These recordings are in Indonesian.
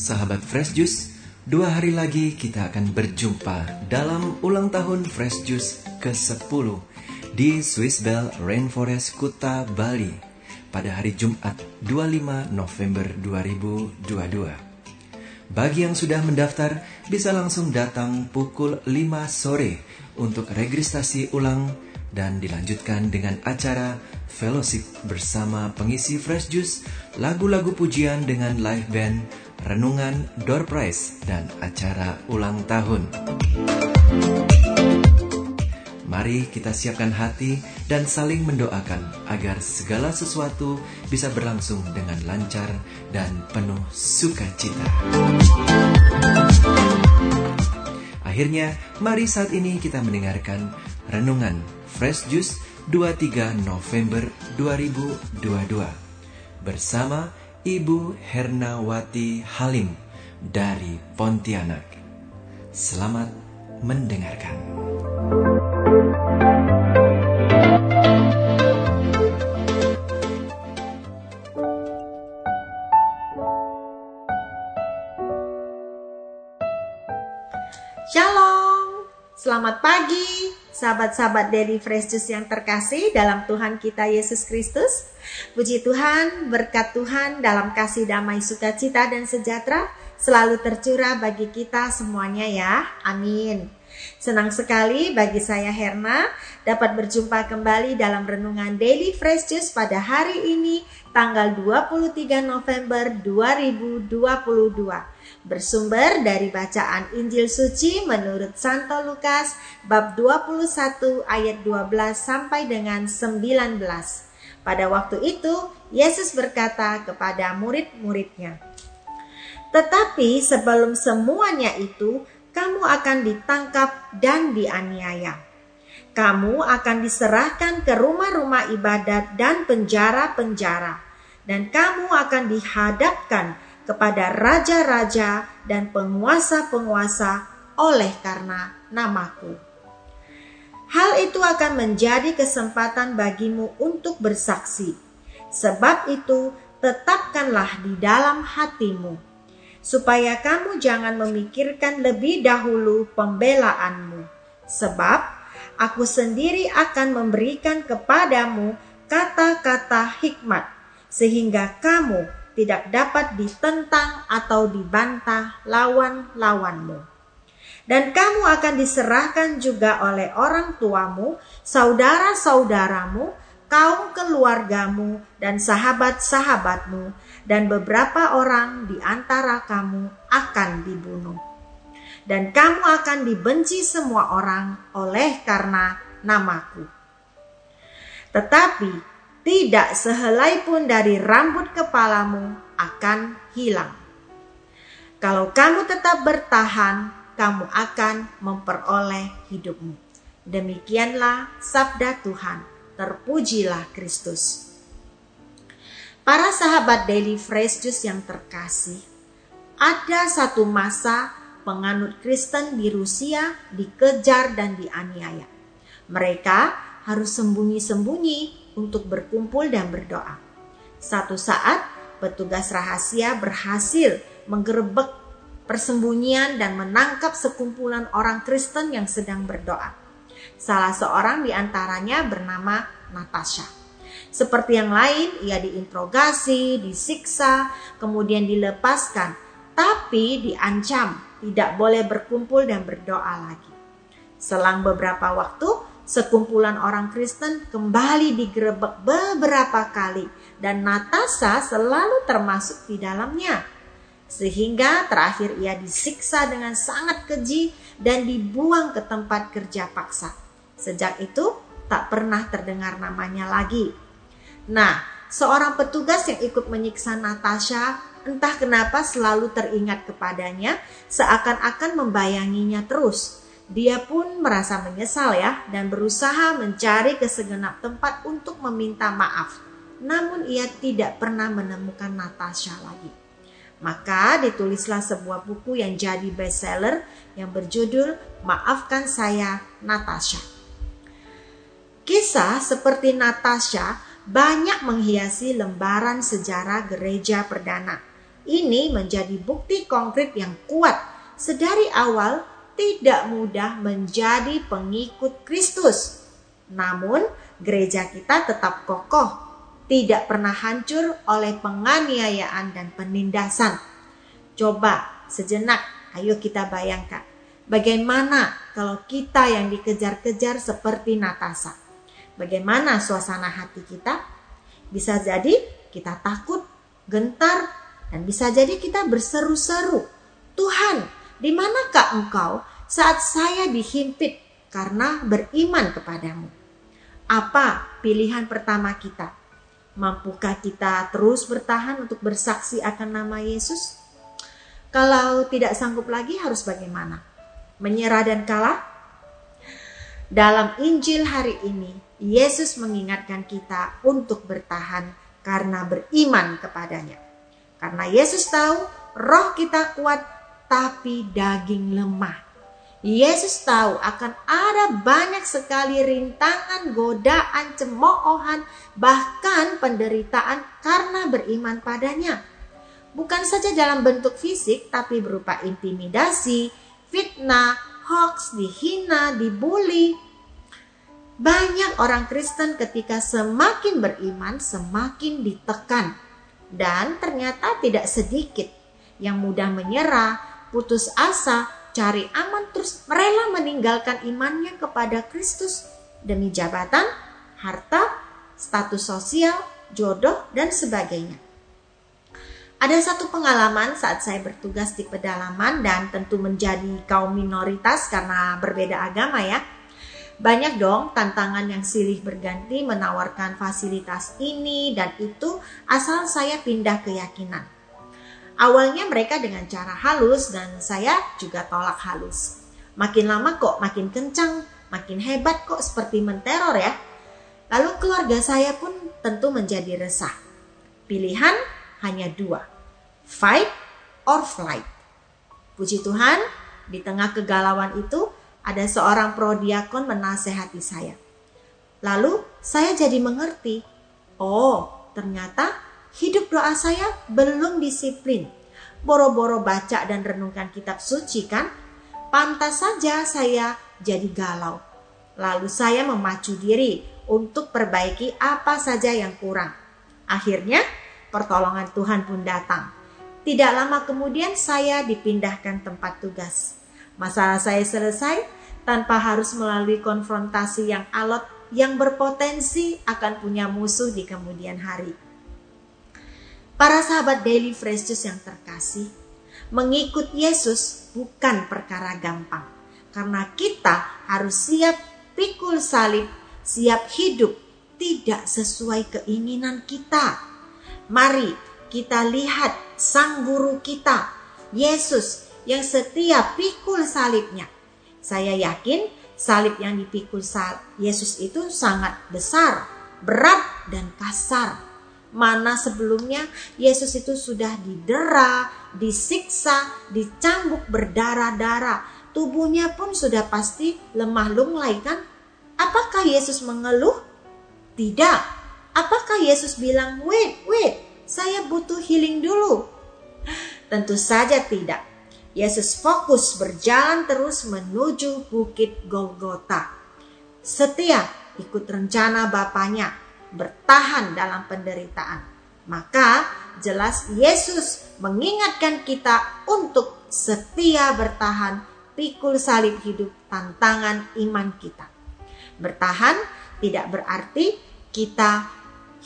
sahabat Fresh Juice, dua hari lagi kita akan berjumpa dalam ulang tahun Fresh Juice ke-10 di Swiss Bell Rainforest Kuta, Bali pada hari Jumat 25 November 2022. Bagi yang sudah mendaftar, bisa langsung datang pukul 5 sore untuk registrasi ulang dan dilanjutkan dengan acara fellowship bersama pengisi Fresh Juice, lagu-lagu pujian dengan live band, renungan, door prize, dan acara ulang tahun. Mari kita siapkan hati dan saling mendoakan agar segala sesuatu bisa berlangsung dengan lancar dan penuh sukacita. Akhirnya, mari saat ini kita mendengarkan renungan Fresh Juice 23 November 2022 bersama Ibu Hernawati Halim dari Pontianak. Selamat mendengarkan. Shalom, selamat pagi sahabat-sahabat dari Fresh Juice yang terkasih dalam Tuhan kita Yesus Kristus. Puji Tuhan, berkat Tuhan dalam kasih damai sukacita dan sejahtera selalu tercurah bagi kita semuanya ya. Amin. Senang sekali bagi saya Herna dapat berjumpa kembali dalam renungan Daily Fresh Juice pada hari ini tanggal 23 November 2022 bersumber dari bacaan Injil suci menurut Santo Lukas bab 21 ayat 12 sampai dengan 19. Pada waktu itu, Yesus berkata kepada murid-muridnya, "Tetapi sebelum semuanya itu, kamu akan ditangkap dan dianiaya. Kamu akan diserahkan ke rumah-rumah ibadat dan penjara-penjara, dan kamu akan dihadapkan kepada raja-raja dan penguasa-penguasa oleh karena namaku. Hal itu akan menjadi kesempatan bagimu untuk bersaksi. Sebab itu, tetapkanlah di dalam hatimu, supaya kamu jangan memikirkan lebih dahulu pembelaanmu. Sebab aku sendiri akan memberikan kepadamu kata-kata hikmat, sehingga kamu tidak dapat ditentang atau dibantah lawan-lawanmu. Dan kamu akan diserahkan juga oleh orang tuamu, saudara-saudaramu, kaum keluargamu, dan sahabat-sahabatmu, dan beberapa orang di antara kamu akan dibunuh. Dan kamu akan dibenci semua orang oleh karena namaku. Tetapi tidak sehelai pun dari rambut kepalamu akan hilang. Kalau kamu tetap bertahan, kamu akan memperoleh hidupmu. Demikianlah sabda Tuhan. Terpujilah Kristus. Para sahabat Daily Fresh Juice yang terkasih, ada satu masa penganut Kristen di Rusia dikejar dan dianiaya. Mereka harus sembunyi-sembunyi untuk berkumpul dan berdoa. Satu saat, petugas rahasia berhasil menggerebek persembunyian dan menangkap sekumpulan orang Kristen yang sedang berdoa. Salah seorang di antaranya bernama Natasha. Seperti yang lain, ia diinterogasi, disiksa, kemudian dilepaskan, tapi diancam tidak boleh berkumpul dan berdoa lagi. Selang beberapa waktu, sekumpulan orang Kristen kembali digerebek beberapa kali dan Natasha selalu termasuk di dalamnya. Sehingga terakhir ia disiksa dengan sangat keji dan dibuang ke tempat kerja paksa. Sejak itu tak pernah terdengar namanya lagi. Nah, seorang petugas yang ikut menyiksa Natasha entah kenapa selalu teringat kepadanya seakan-akan membayanginya terus dia pun merasa menyesal ya dan berusaha mencari ke segenap tempat untuk meminta maaf. Namun ia tidak pernah menemukan Natasha lagi. Maka ditulislah sebuah buku yang jadi bestseller yang berjudul Maafkan Saya Natasha. Kisah seperti Natasha banyak menghiasi lembaran sejarah gereja perdana. Ini menjadi bukti konkret yang kuat sedari awal tidak mudah menjadi pengikut Kristus. Namun, gereja kita tetap kokoh, tidak pernah hancur oleh penganiayaan dan penindasan. Coba sejenak, ayo kita bayangkan. Bagaimana kalau kita yang dikejar-kejar seperti Natasha? Bagaimana suasana hati kita? Bisa jadi kita takut, gentar, dan bisa jadi kita berseru-seru. Tuhan, di manakah engkau saat saya dihimpit karena beriman kepadamu. Apa pilihan pertama kita? Mampukah kita terus bertahan untuk bersaksi akan nama Yesus? Kalau tidak sanggup lagi harus bagaimana? Menyerah dan kalah? Dalam Injil hari ini, Yesus mengingatkan kita untuk bertahan karena beriman kepadanya. Karena Yesus tahu roh kita kuat tapi daging lemah. Yesus tahu akan ada banyak sekali rintangan, godaan, cemoohan, bahkan penderitaan karena beriman padanya. Bukan saja dalam bentuk fisik, tapi berupa intimidasi, fitnah, hoax, dihina, dibully. Banyak orang Kristen ketika semakin beriman, semakin ditekan. Dan ternyata tidak sedikit yang mudah menyerah, putus asa, cari aman terus rela meninggalkan imannya kepada Kristus demi jabatan, harta, status sosial, jodoh, dan sebagainya. Ada satu pengalaman saat saya bertugas di pedalaman dan tentu menjadi kaum minoritas karena berbeda agama ya. Banyak dong tantangan yang silih berganti menawarkan fasilitas ini dan itu asal saya pindah keyakinan. Awalnya mereka dengan cara halus dan saya juga tolak halus. Makin lama kok makin kencang, makin hebat kok seperti menteror ya. Lalu keluarga saya pun tentu menjadi resah. Pilihan hanya dua, fight or flight. Puji Tuhan, di tengah kegalauan itu ada seorang prodiakon menasehati saya. Lalu saya jadi mengerti, oh ternyata hidup doa saya belum disiplin. Boro-boro baca dan renungkan kitab suci kan? Pantas saja saya jadi galau. Lalu saya memacu diri untuk perbaiki apa saja yang kurang. Akhirnya pertolongan Tuhan pun datang. Tidak lama kemudian saya dipindahkan tempat tugas. Masalah saya selesai tanpa harus melalui konfrontasi yang alot yang berpotensi akan punya musuh di kemudian hari. Para sahabat Daily Fresh Juice yang terkasih, mengikut Yesus bukan perkara gampang. Karena kita harus siap pikul salib, siap hidup tidak sesuai keinginan kita. Mari kita lihat sang guru kita, Yesus yang setia pikul salibnya. Saya yakin salib yang dipikul Yesus itu sangat besar, berat, dan kasar mana sebelumnya Yesus itu sudah didera, disiksa, dicambuk berdarah-darah. Tubuhnya pun sudah pasti lemah lunglai kan? Apakah Yesus mengeluh? Tidak. Apakah Yesus bilang, wait, wait, saya butuh healing dulu? Tentu saja tidak. Yesus fokus berjalan terus menuju Bukit Golgota. Setia ikut rencana Bapaknya bertahan dalam penderitaan. Maka jelas Yesus mengingatkan kita untuk setia bertahan pikul salib hidup tantangan iman kita. Bertahan tidak berarti kita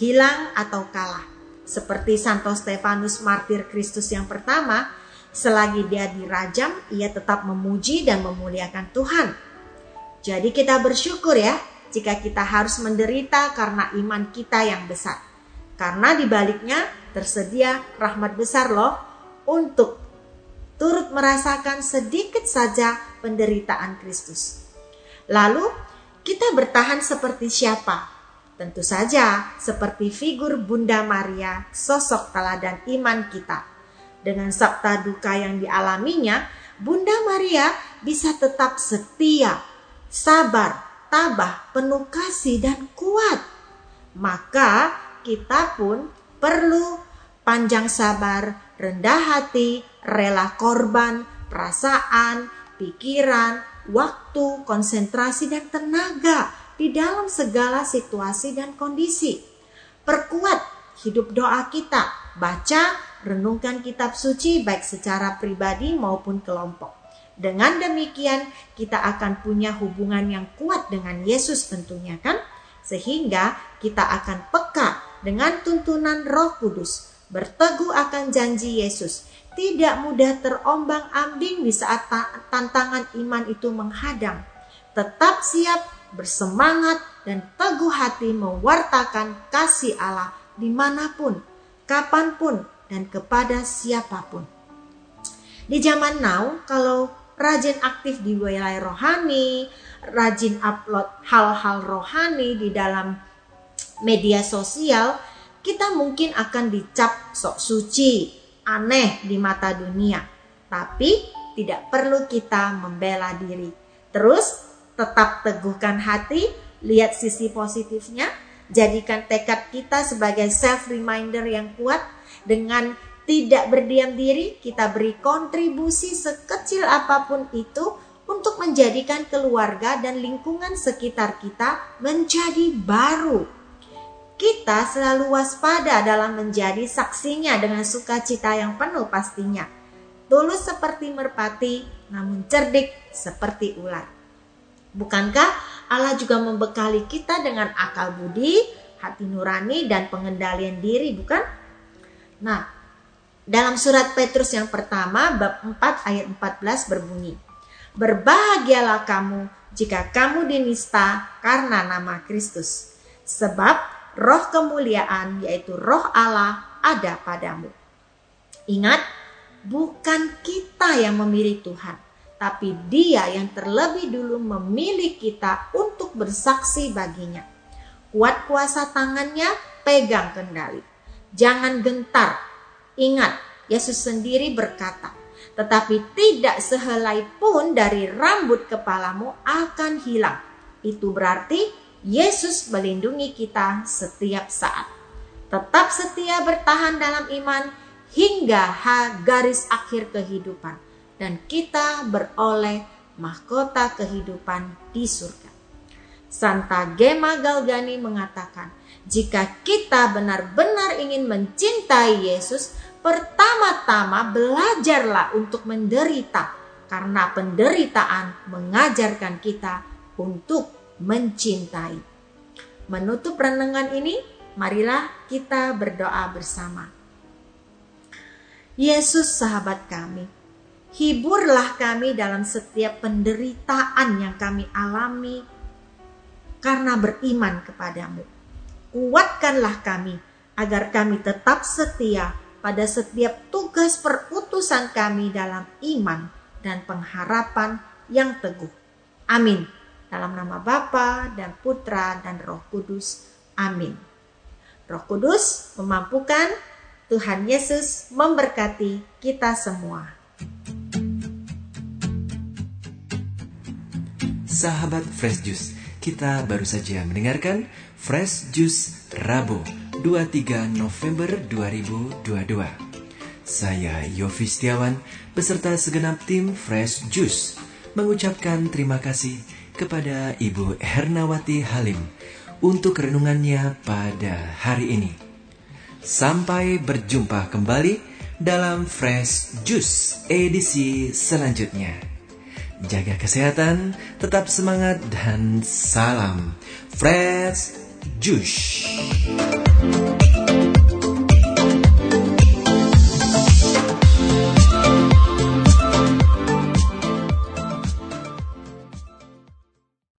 hilang atau kalah. Seperti Santo Stefanus martir Kristus yang pertama, selagi dia dirajam, ia tetap memuji dan memuliakan Tuhan. Jadi kita bersyukur ya jika kita harus menderita karena iman kita yang besar. Karena di baliknya tersedia rahmat besar loh untuk turut merasakan sedikit saja penderitaan Kristus. Lalu kita bertahan seperti siapa? Tentu saja seperti figur Bunda Maria, sosok teladan iman kita. Dengan sabta duka yang dialaminya, Bunda Maria bisa tetap setia, sabar, tabah, penuh kasih dan kuat. Maka kita pun perlu panjang sabar, rendah hati, rela korban, perasaan, pikiran, waktu, konsentrasi, dan tenaga di dalam segala situasi dan kondisi. Perkuat hidup doa kita, baca, renungkan kitab suci baik secara pribadi maupun kelompok. Dengan demikian, kita akan punya hubungan yang kuat dengan Yesus tentunya kan? Sehingga kita akan peka dengan tuntunan Roh Kudus, berteguh akan janji Yesus, tidak mudah terombang-ambing di saat tantangan iman itu menghadang. Tetap siap, bersemangat, dan teguh hati mewartakan kasih Allah di mana pun, kapan pun, dan kepada siapa pun. Di zaman now, kalau rajin aktif di wilayah rohani, rajin upload hal-hal rohani di dalam media sosial, kita mungkin akan dicap sok suci, aneh di mata dunia. Tapi tidak perlu kita membela diri. Terus tetap teguhkan hati, lihat sisi positifnya, jadikan tekad kita sebagai self reminder yang kuat dengan tidak berdiam diri, kita beri kontribusi sekecil apa pun itu untuk menjadikan keluarga dan lingkungan sekitar kita menjadi baru. Kita selalu waspada dalam menjadi saksinya dengan sukacita yang penuh pastinya. Tulus seperti merpati, namun cerdik seperti ular. Bukankah Allah juga membekali kita dengan akal budi, hati nurani, dan pengendalian diri, bukan? Nah, dalam surat Petrus yang pertama bab 4 ayat 14 berbunyi, Berbahagialah kamu jika kamu dinista karena nama Kristus, sebab roh kemuliaan yaitu roh Allah ada padamu. Ingat, bukan kita yang memilih Tuhan, tapi dia yang terlebih dulu memilih kita untuk bersaksi baginya. Kuat kuasa tangannya, pegang kendali. Jangan gentar Ingat, Yesus sendiri berkata, tetapi tidak sehelai pun dari rambut kepalamu akan hilang. Itu berarti Yesus melindungi kita setiap saat. Tetap setia bertahan dalam iman hingga garis akhir kehidupan. Dan kita beroleh mahkota kehidupan di surga. Santa Gema Galgani mengatakan, jika kita benar-benar ingin mencintai Yesus, pertama-tama belajarlah untuk menderita karena penderitaan mengajarkan kita untuk mencintai. Menutup renungan ini, marilah kita berdoa bersama. Yesus sahabat kami, hiburlah kami dalam setiap penderitaan yang kami alami karena beriman kepadamu. Kuatkanlah kami agar kami tetap setia pada setiap tugas perutusan kami dalam iman dan pengharapan yang teguh. Amin. Dalam nama Bapa dan Putra dan Roh Kudus. Amin. Roh Kudus memampukan Tuhan Yesus memberkati kita semua. Sahabat Fresh Juice, kita baru saja mendengarkan Fresh Juice Rabu 23 November 2022. Saya Yofi Setiawan beserta segenap tim Fresh Juice mengucapkan terima kasih kepada Ibu Hernawati Halim untuk renungannya pada hari ini. Sampai berjumpa kembali dalam Fresh Juice edisi selanjutnya. Jaga kesehatan, tetap semangat, dan salam Fresh Juice.